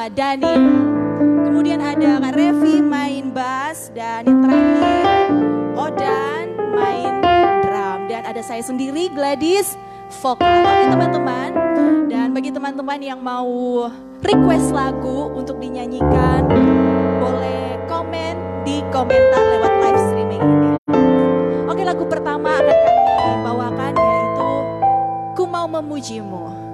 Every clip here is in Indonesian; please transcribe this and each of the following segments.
sama Dani. Kemudian ada Kak Revi main bass dan yang terakhir Odan main drum. Dan ada saya sendiri Gladys vokal. Oke teman-teman, dan bagi teman-teman yang mau request lagu untuk dinyanyikan, boleh komen di komentar lewat live streaming ini. Oke lagu pertama akan kami bawakan yaitu Ku Mau Memujimu.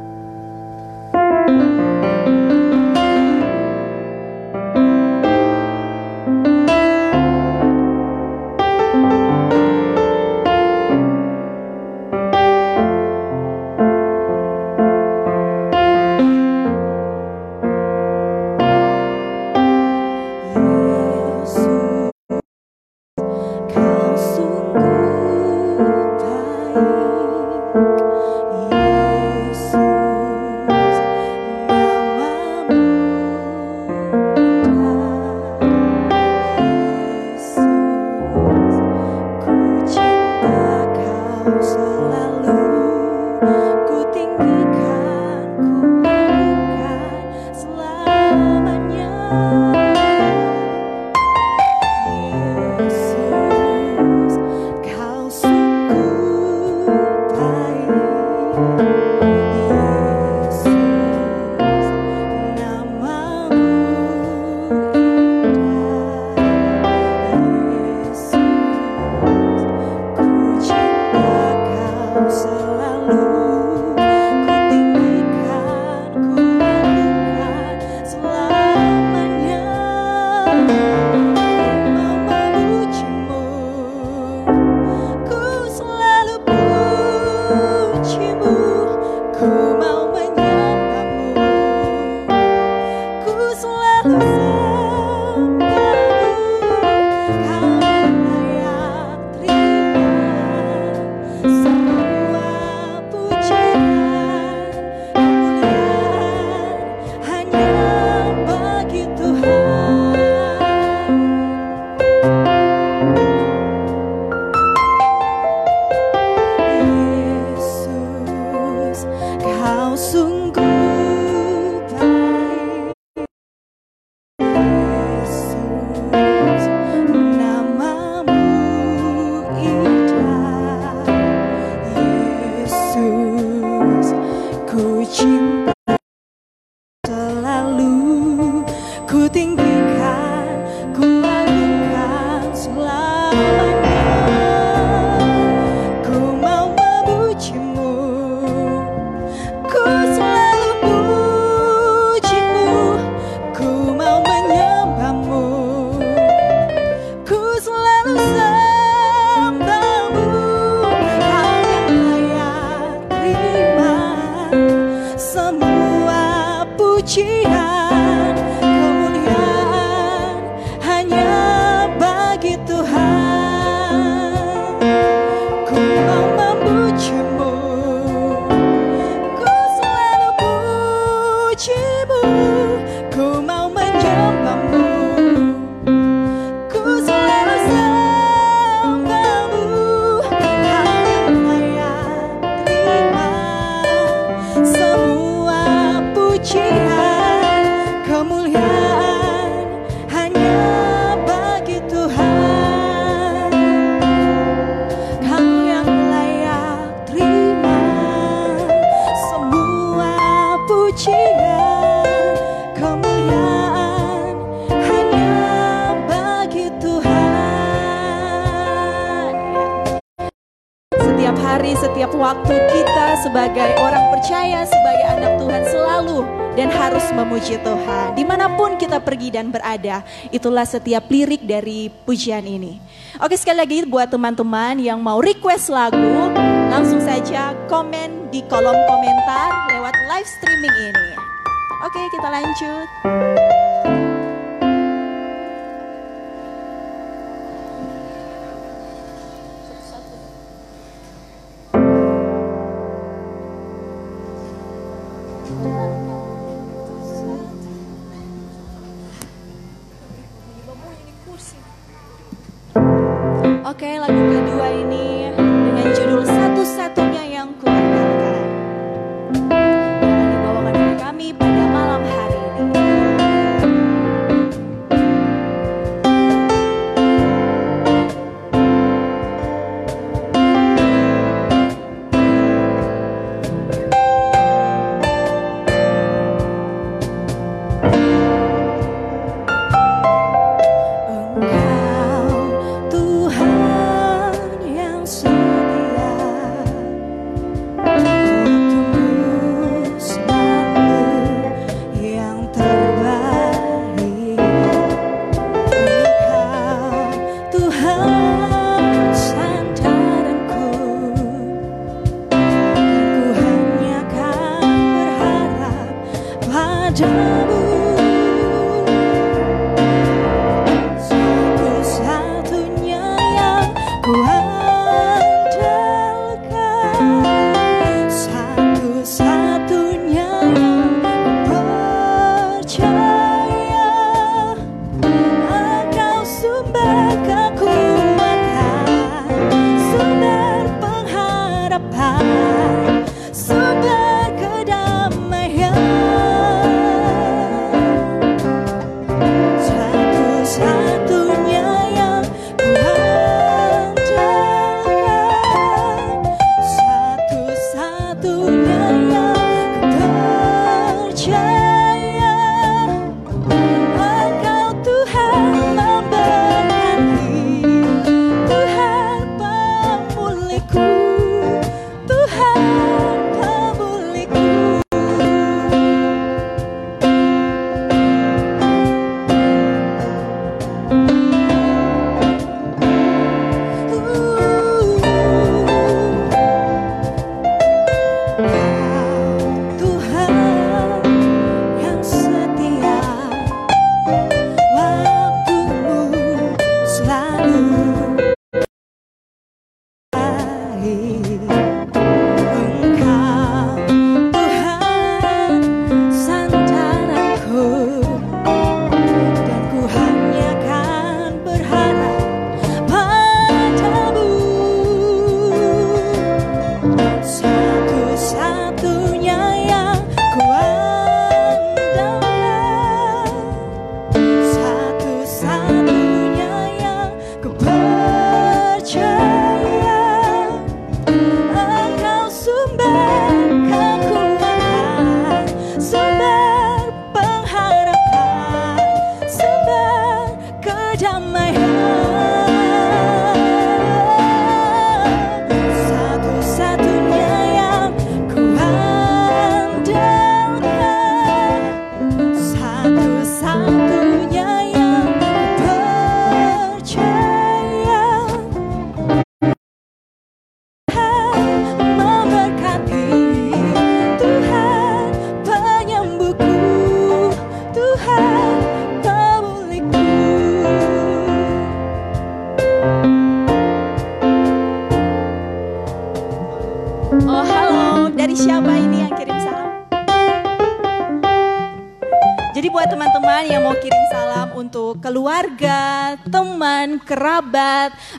ada. Itulah setiap lirik dari pujian ini. Oke sekali lagi buat teman-teman yang mau request lagu, langsung saja komen di kolom komentar lewat live streaming ini. Oke kita lanjut. Oke, okay, lagu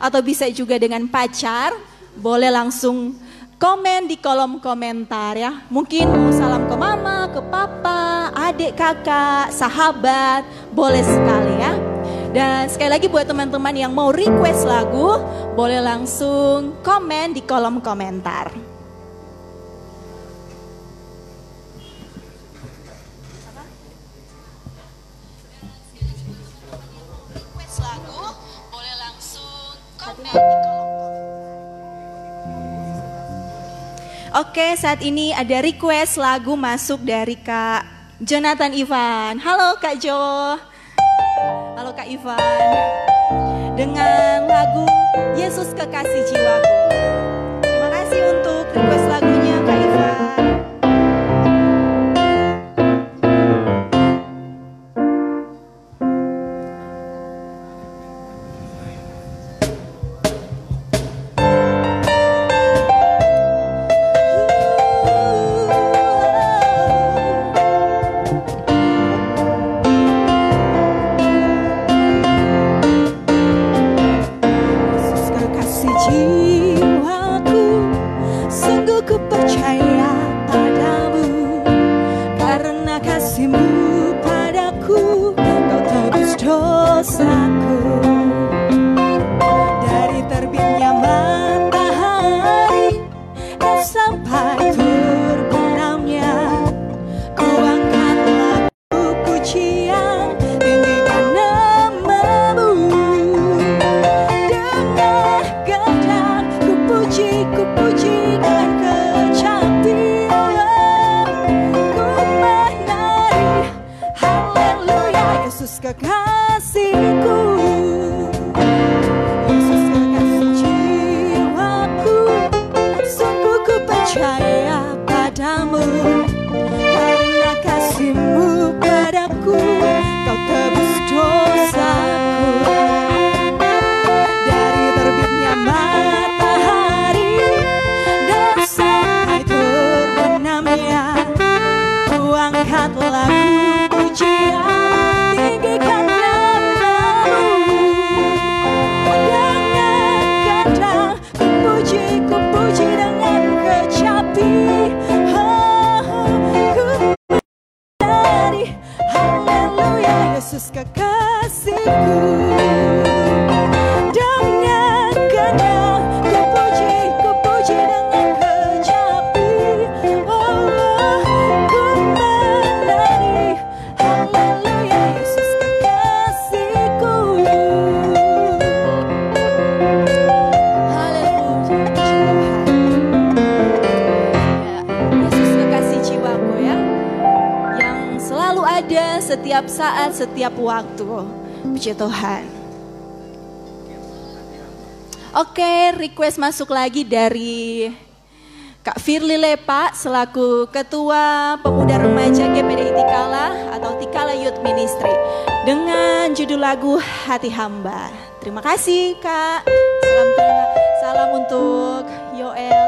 atau bisa juga dengan pacar, boleh langsung komen di kolom komentar ya. Mungkin mau salam ke mama, ke papa, adik, kakak, sahabat, boleh sekali ya. Dan sekali lagi buat teman-teman yang mau request lagu, boleh langsung komen di kolom komentar. Oke, saat ini ada request lagu masuk dari Kak Jonathan Ivan. Halo Kak Jo. Halo Kak Ivan. Dengan lagu Yesus Kekasih Jiwaku. Yesus kekasihku. saat, setiap waktu. Puji Tuhan. Oke, request masuk lagi dari Kak Firly Lepa selaku Ketua Pemuda Remaja GPD Itikala atau Tikala Youth Ministry dengan judul lagu Hati Hamba. Terima kasih Kak. Salam salam untuk Yoel.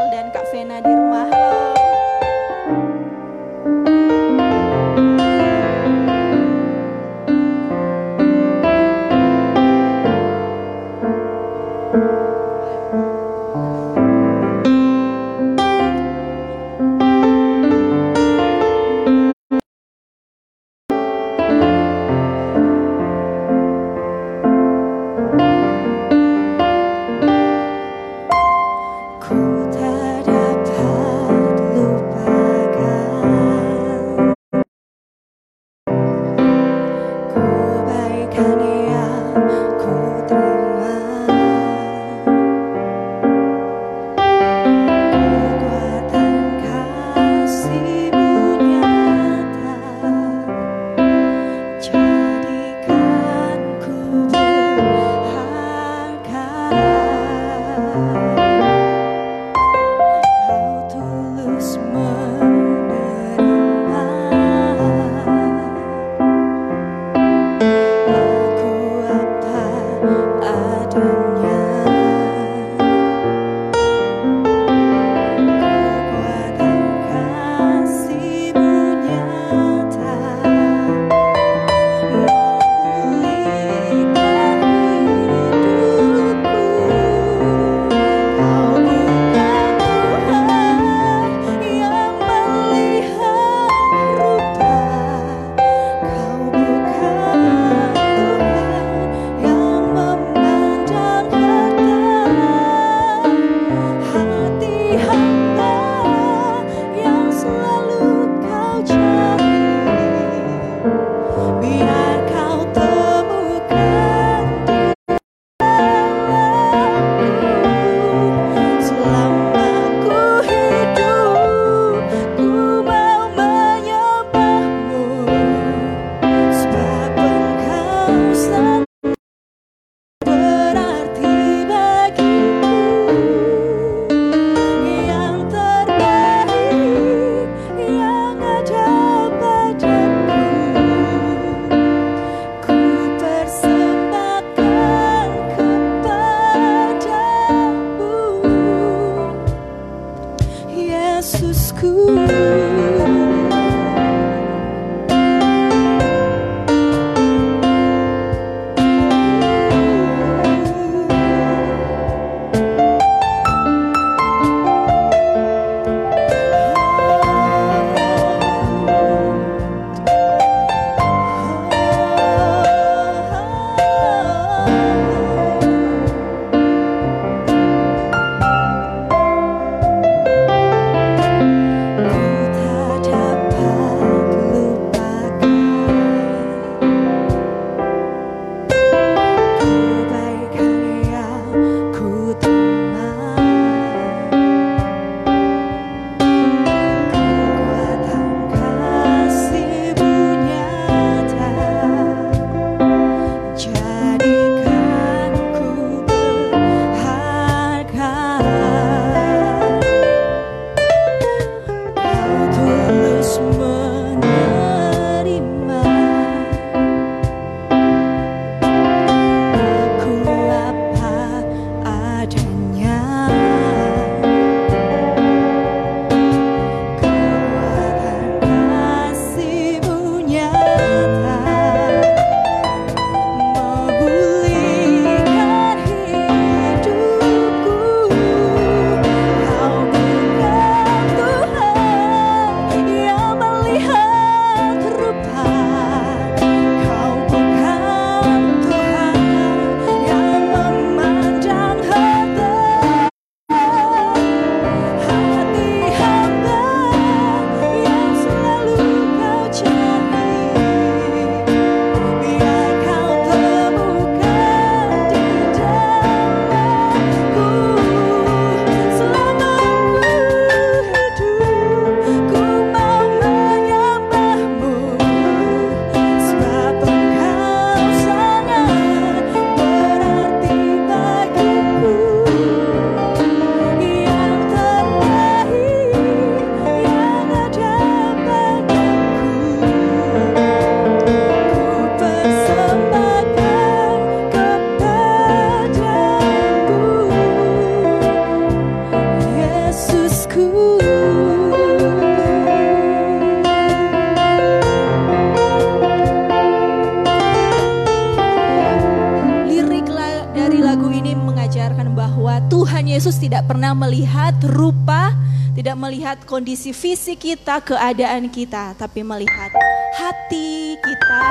Pernah melihat rupa, tidak melihat kondisi fisik kita, keadaan kita, tapi melihat hati kita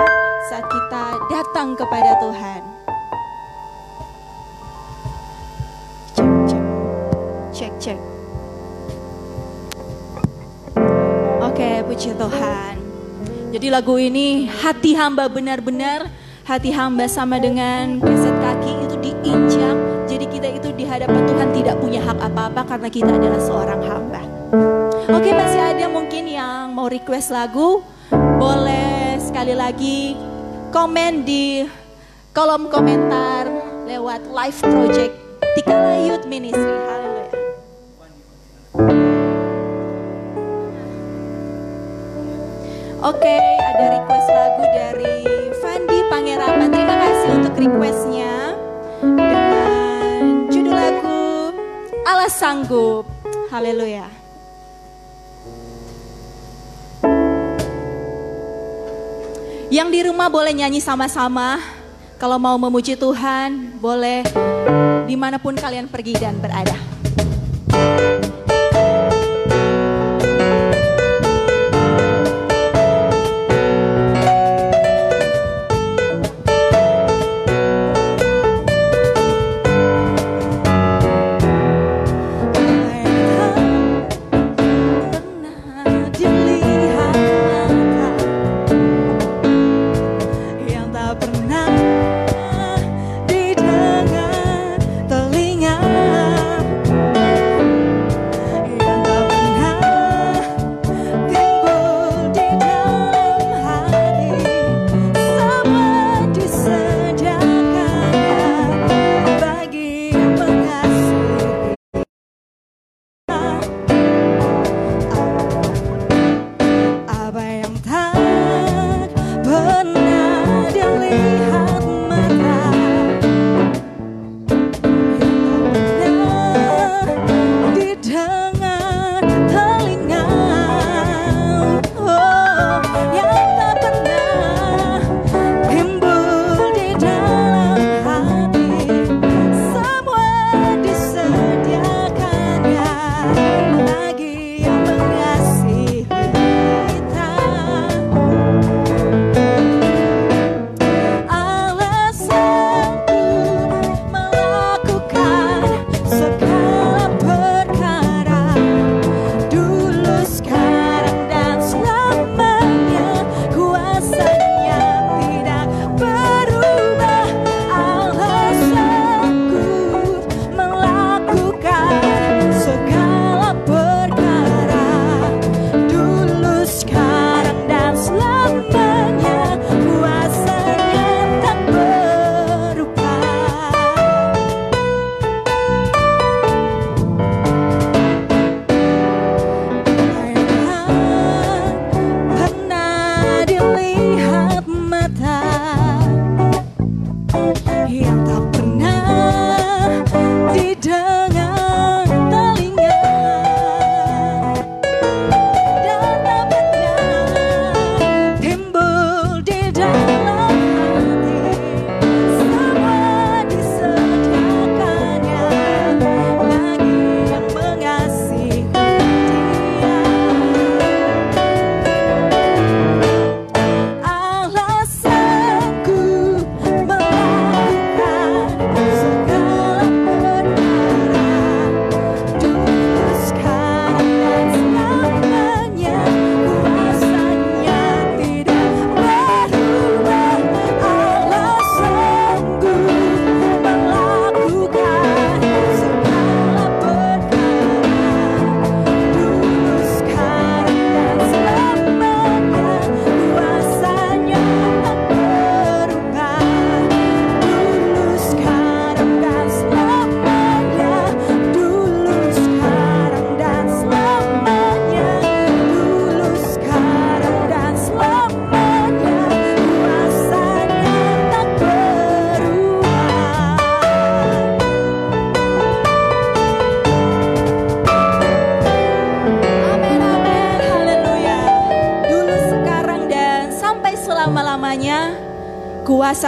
saat kita datang kepada Tuhan. Cek, cek, cek, cek. Oke, puji Tuhan. Jadi lagu ini hati hamba benar-benar hati hamba sama dengan keset kaki itu diinjak. Jadi kita itu di hadapan Tuhan tidak punya hak apa-apa karena kita adalah seorang hamba. Oke, masih ada mungkin yang mau request lagu? Boleh sekali lagi komen di kolom komentar lewat live project Tikala Youth Ministry. Haleluya. Oke, ada request lagu dari Fandi Pangerapan. Terima kasih untuk requestnya Sanggup. Haleluya. Yang di rumah boleh nyanyi sama-sama. Kalau mau memuji Tuhan, boleh di mana pun kalian pergi dan berada.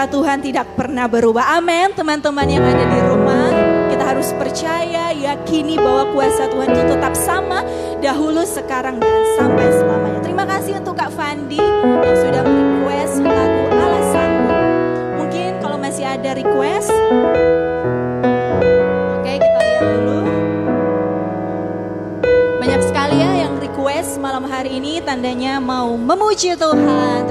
Kuasa Tuhan tidak pernah berubah. Amin, teman-teman yang ada di rumah. Kita harus percaya, yakini bahwa kuasa Tuhan itu tetap sama dahulu, sekarang, dan sampai selamanya. Terima kasih untuk Kak Fandi yang sudah request lagu Alasanku. Mungkin kalau masih ada request, oke kita lihat dulu. Banyak sekali ya yang request malam hari ini tandanya mau memuji Tuhan.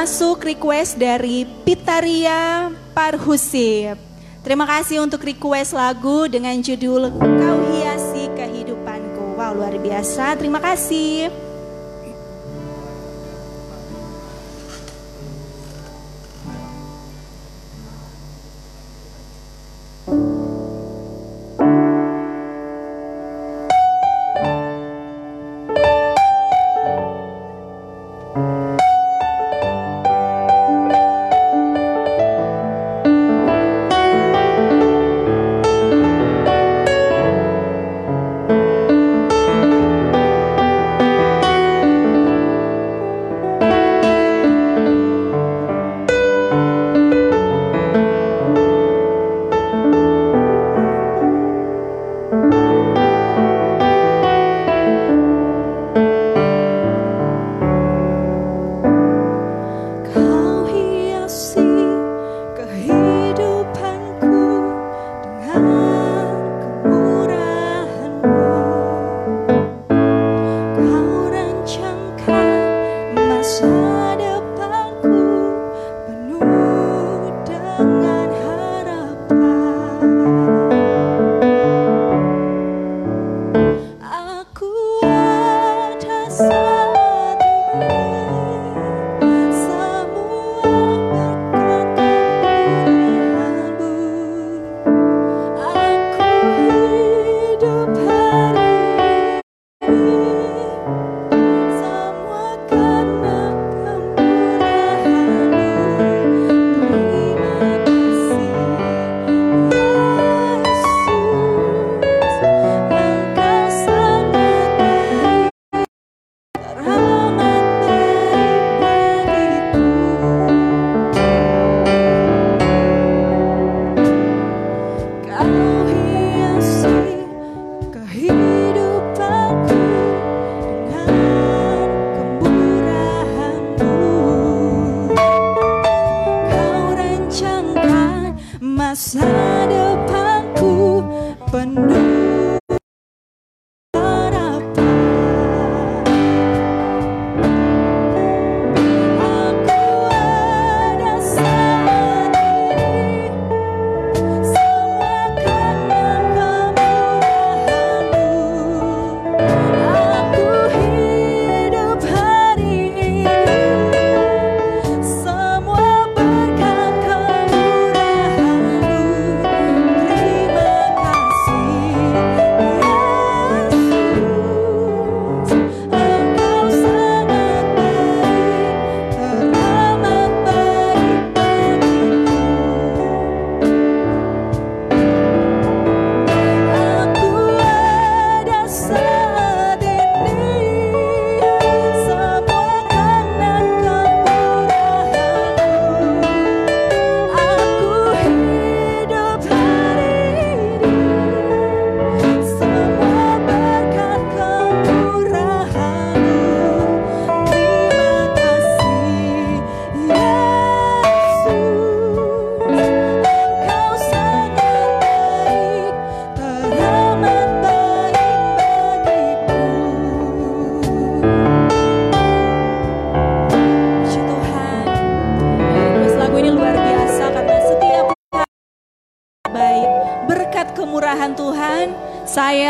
Masuk request dari Pitaria Parhusip. Terima kasih untuk request lagu dengan judul Kau Hiasi Kehidupanku. Wow, luar biasa. Terima kasih.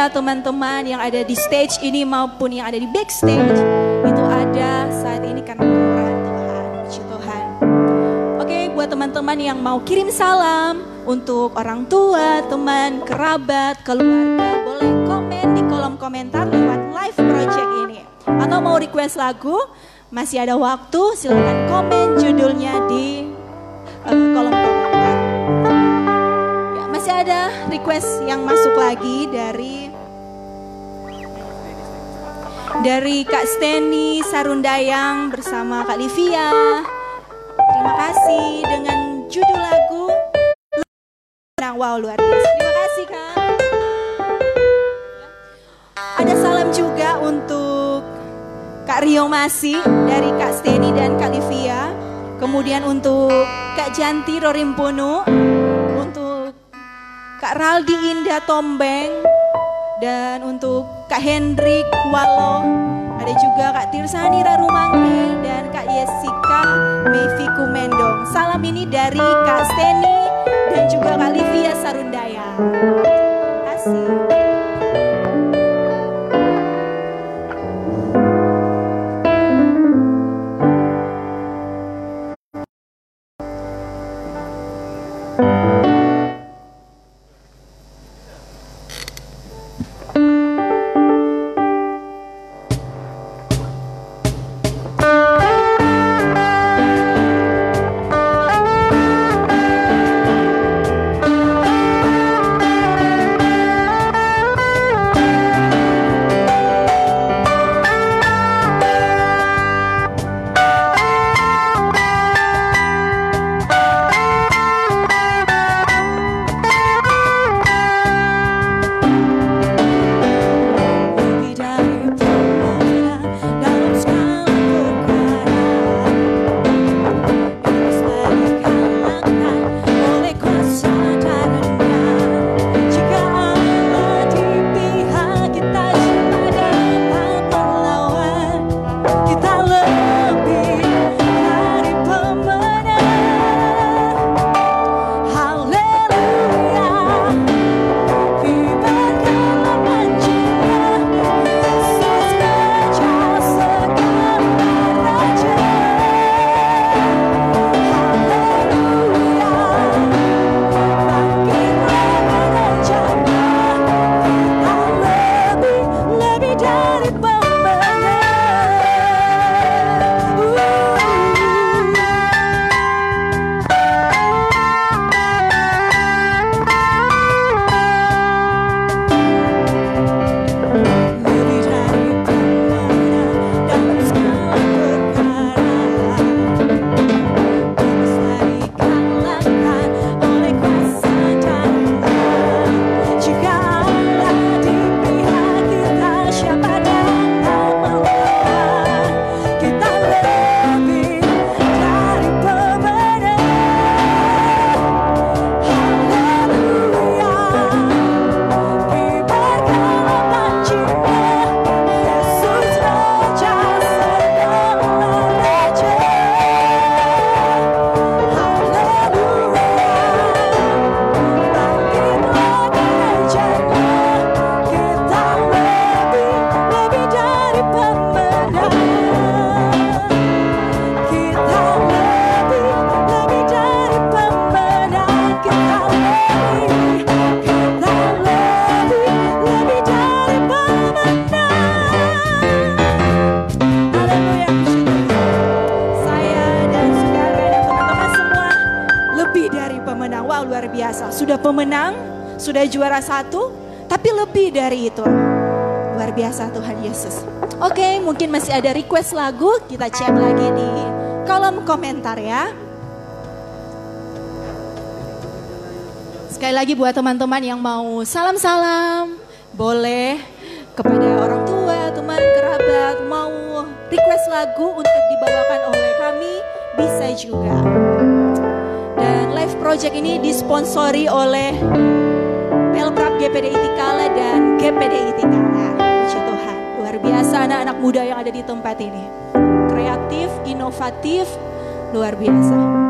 Teman-teman yang ada di stage ini maupun yang ada di backstage itu ada saat ini karena kemurahan Tuhan. Puji Tuhan. Oke, buat teman-teman yang mau kirim salam untuk orang tua, teman, kerabat, keluarga, boleh komen di kolom komentar lewat live project ini. Atau mau request lagu, masih ada waktu, silahkan komen judulnya di uh, kolom komentar. Ya, masih ada request yang masuk lagi dari dari Kak Steny Sarundayang bersama Kak Livia. Terima kasih dengan judul lagu Wow luar biasa. Terima kasih Kak. Ada salam juga untuk Kak Rio Masih dari Kak Steny dan Kak Livia. Kemudian untuk Kak Janti Rorimpono, untuk Kak Raldi Indah Tombeng, dan untuk Kak Hendrik Walo, ada juga Kak Tirsani Rarumangkil dan Kak Jessica Mevi Kumendong. Salam ini dari Kak Steny dan juga Kak Livia Sarundaya. Terima kasih. Sudah juara satu, tapi lebih dari itu. Luar biasa Tuhan Yesus. Oke, mungkin masih ada request lagu, kita cek lagi di kolom komentar ya. Sekali lagi buat teman-teman yang mau salam-salam, boleh kepada orang tua, teman, kerabat, mau request lagu untuk dibawakan oleh kami, bisa juga. Project ini disponsori oleh Pelprap GPDI Tikala dan GPDI Tikala. Puji Tuhan, luar biasa anak-anak muda yang ada di tempat ini. Kreatif, inovatif, luar biasa.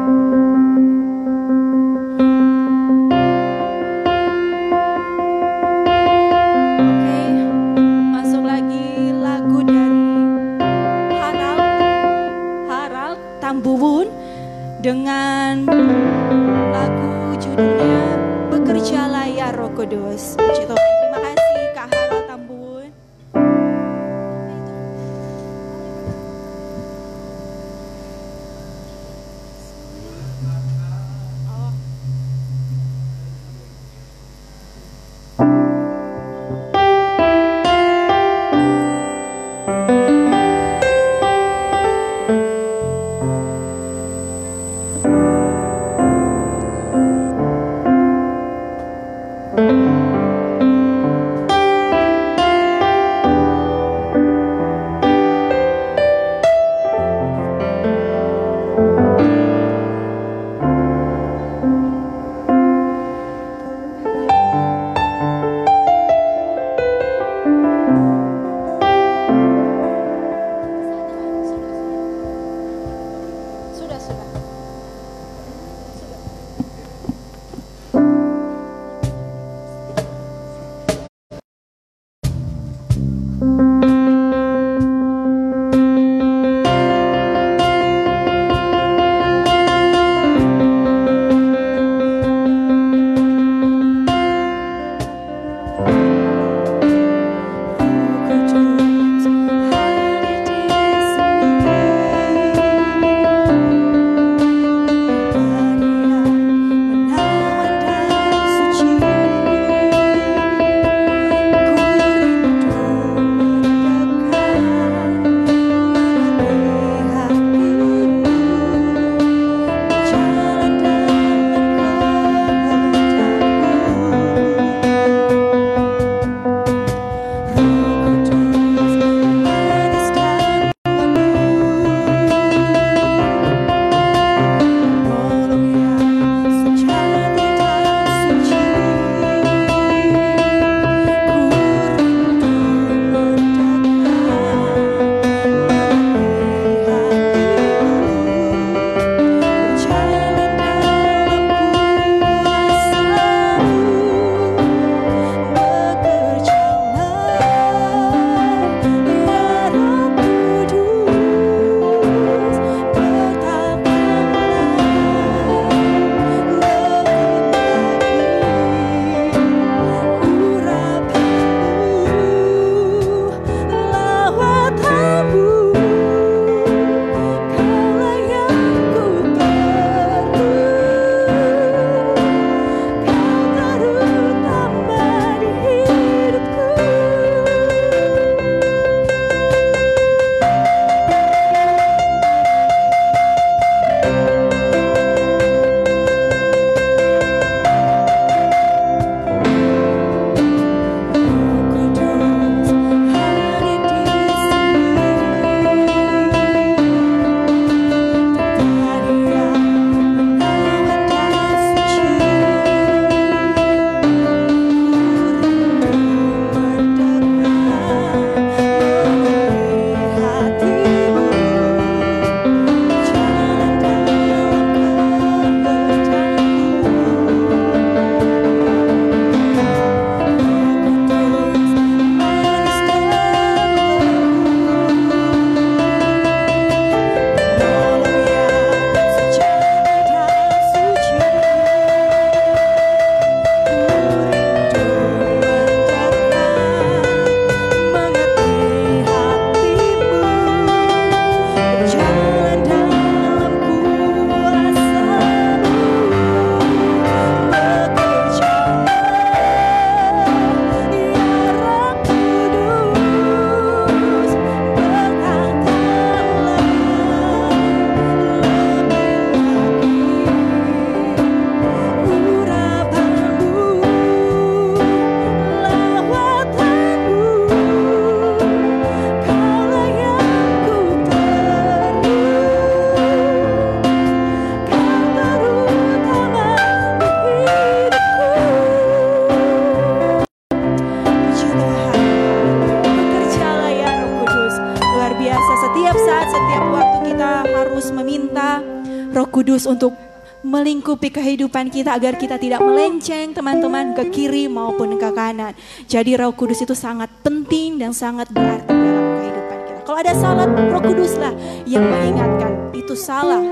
Untuk melingkupi kehidupan kita agar kita tidak melenceng teman-teman ke kiri maupun ke kanan. Jadi Roh Kudus itu sangat penting dan sangat berarti dalam kehidupan kita. Kalau ada salah, Roh Kuduslah yang mengingatkan itu salah,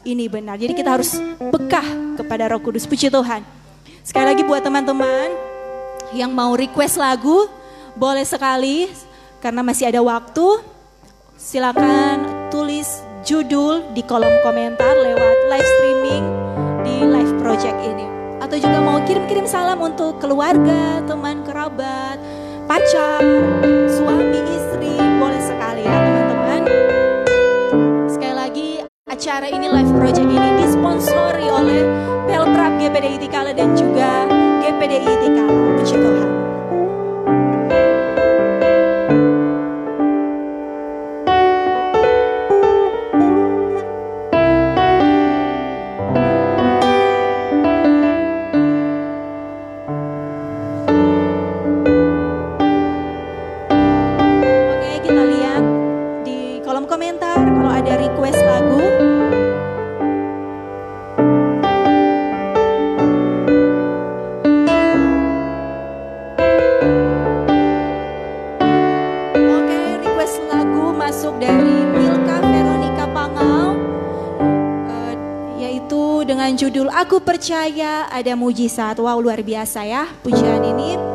ini benar. Jadi kita harus bekah kepada Roh Kudus. Puji Tuhan. Sekali lagi buat teman-teman yang mau request lagu, boleh sekali karena masih ada waktu. Silakan tulis judul di kolom komentar lewat live streaming di live project ini. Atau juga mau kirim-kirim salam untuk keluarga, teman, kerabat, pacar, suami, istri, boleh sekali ya teman-teman. Sekali lagi acara ini live project ini disponsori oleh Pelprap GPDI Tikala dan juga GPDI Tikala. Puji Tuhan. Percaya ada mujizat. Wow, luar biasa ya pujian ini.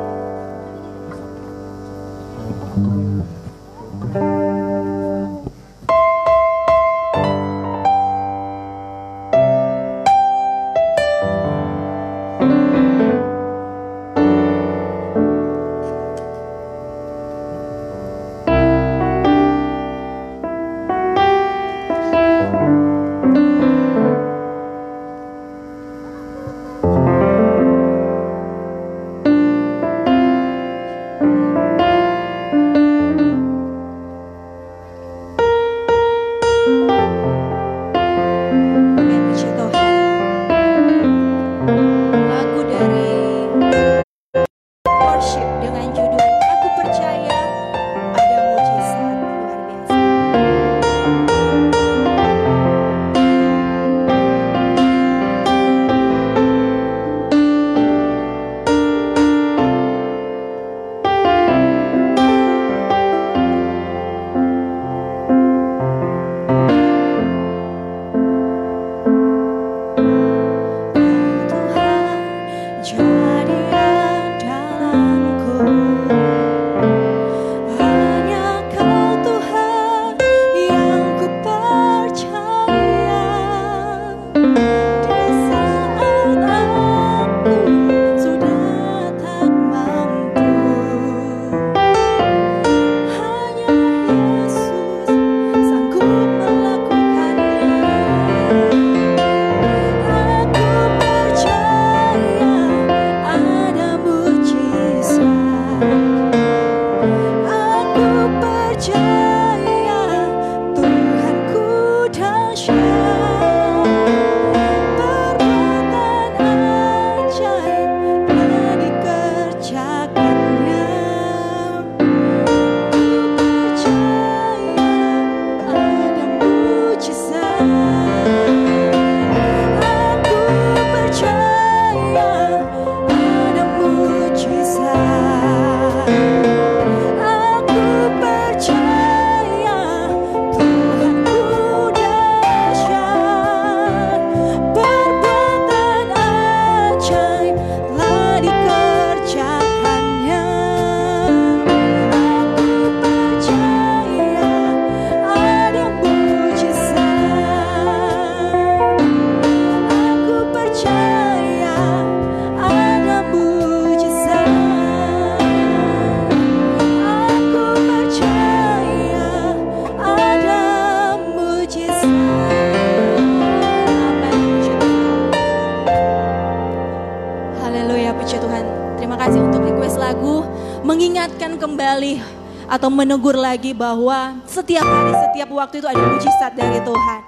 atau menegur lagi bahwa setiap hari, setiap waktu itu ada mujizat dari Tuhan.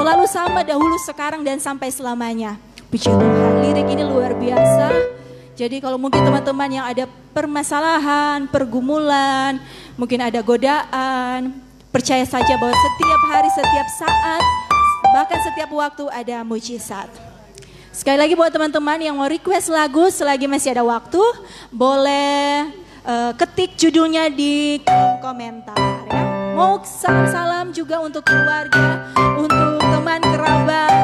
Selalu sama dahulu, sekarang, dan sampai selamanya. Puji Tuhan, lirik ini luar biasa. Jadi kalau mungkin teman-teman yang ada permasalahan, pergumulan, mungkin ada godaan, percaya saja bahwa setiap hari, setiap saat, bahkan setiap waktu ada mujizat. Sekali lagi buat teman-teman yang mau request lagu selagi masih ada waktu, boleh uh, ketik judulnya di kolom komentar ya. Mau salam-salam juga untuk keluarga, untuk teman kerabat,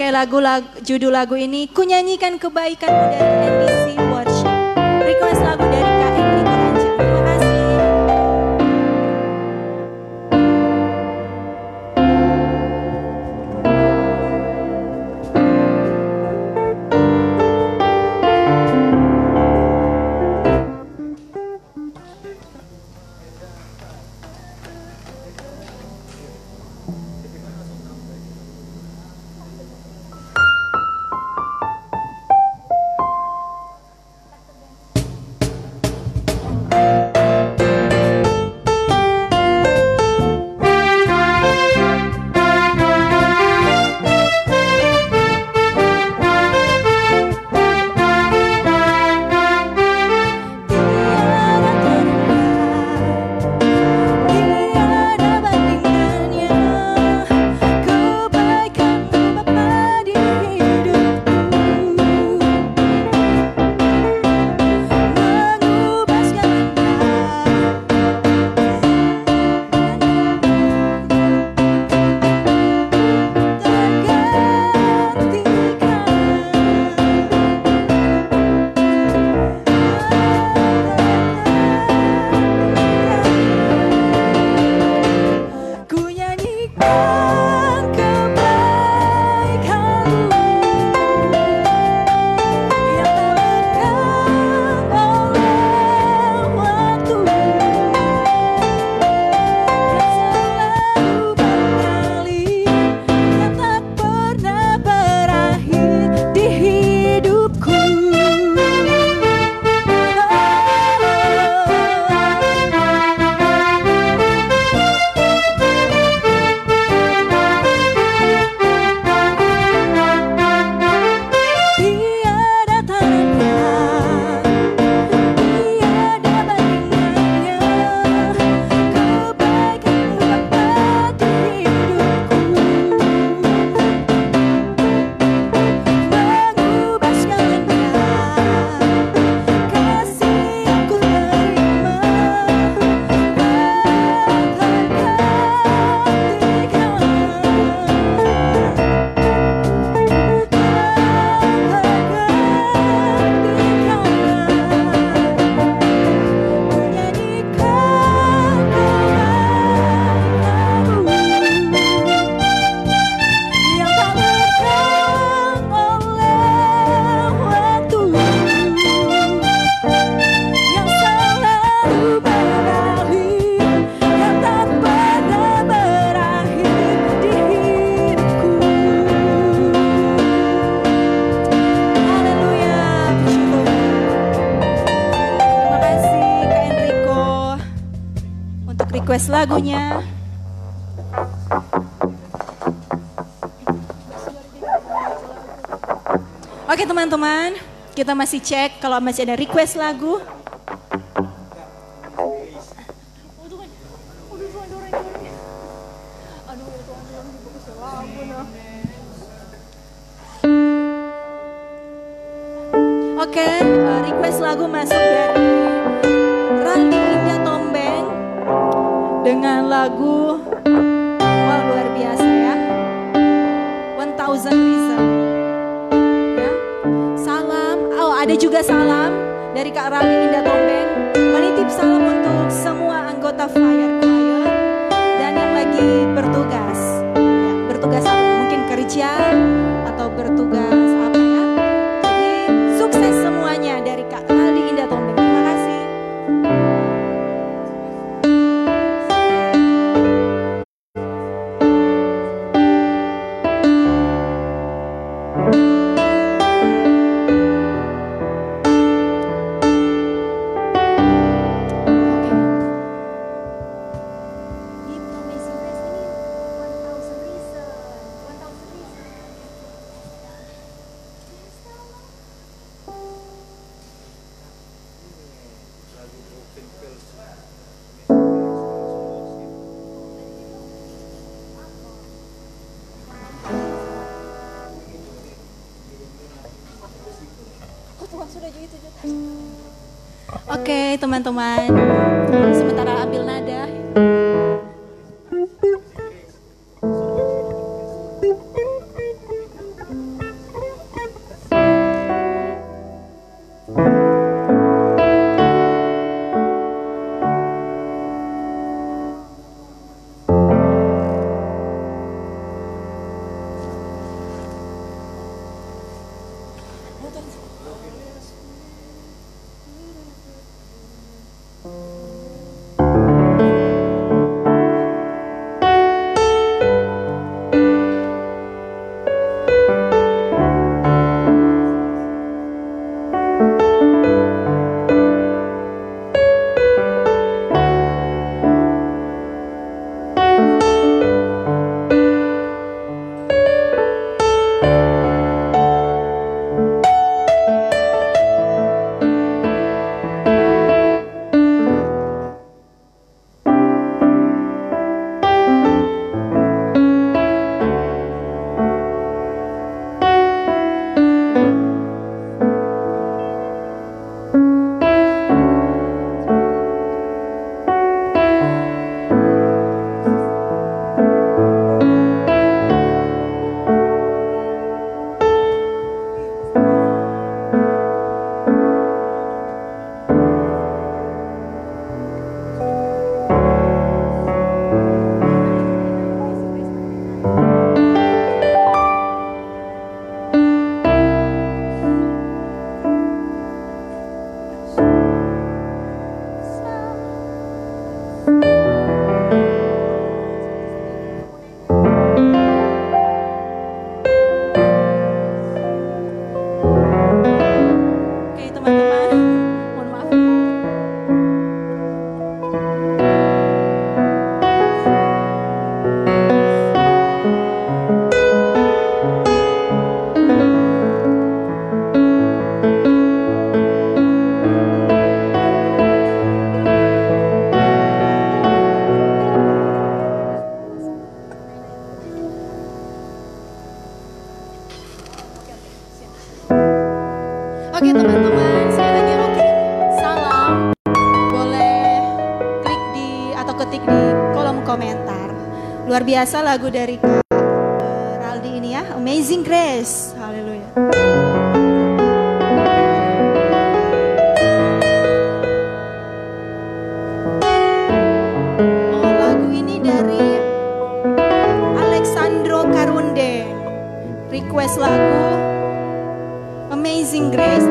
sekali lagu, lagu judul lagu ini Ku nyanyikan kebaikanmu dari lagunya. Oke teman-teman, kita masih cek kalau masih ada request lagu. Lagu wow luar biasa ya. One Thousand Reason. Ya. Salam, oh ada juga salam dari Kak Randy Indah Tombeng. Menitip salam untuk semua anggota Fire Choir dan yang lagi bertugas. Ya, bertugas? Mungkin kerja atau bertugas teman-teman, biasa lagu dari eh, Raldi ini ya, Amazing Grace. Haleluya. Oh, lagu ini dari. Request lagu Amazing Grace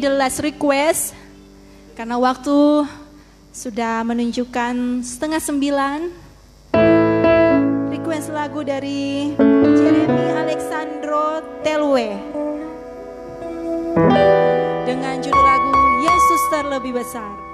the last request karena waktu sudah menunjukkan setengah sembilan. Request lagu dari Jeremy Alexandro Telwe dengan judul lagu Yesus terlebih besar.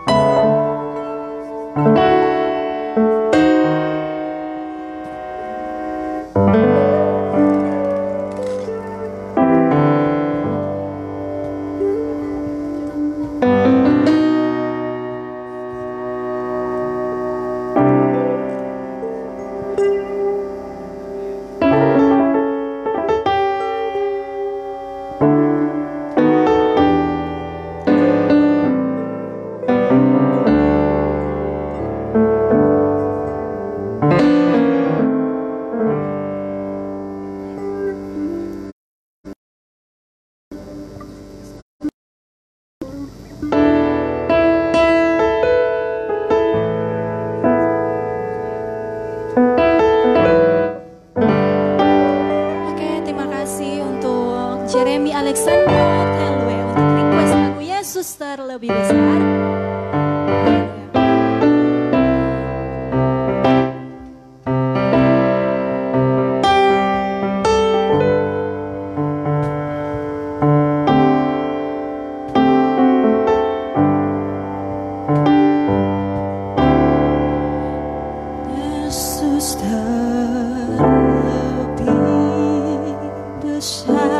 the shadow.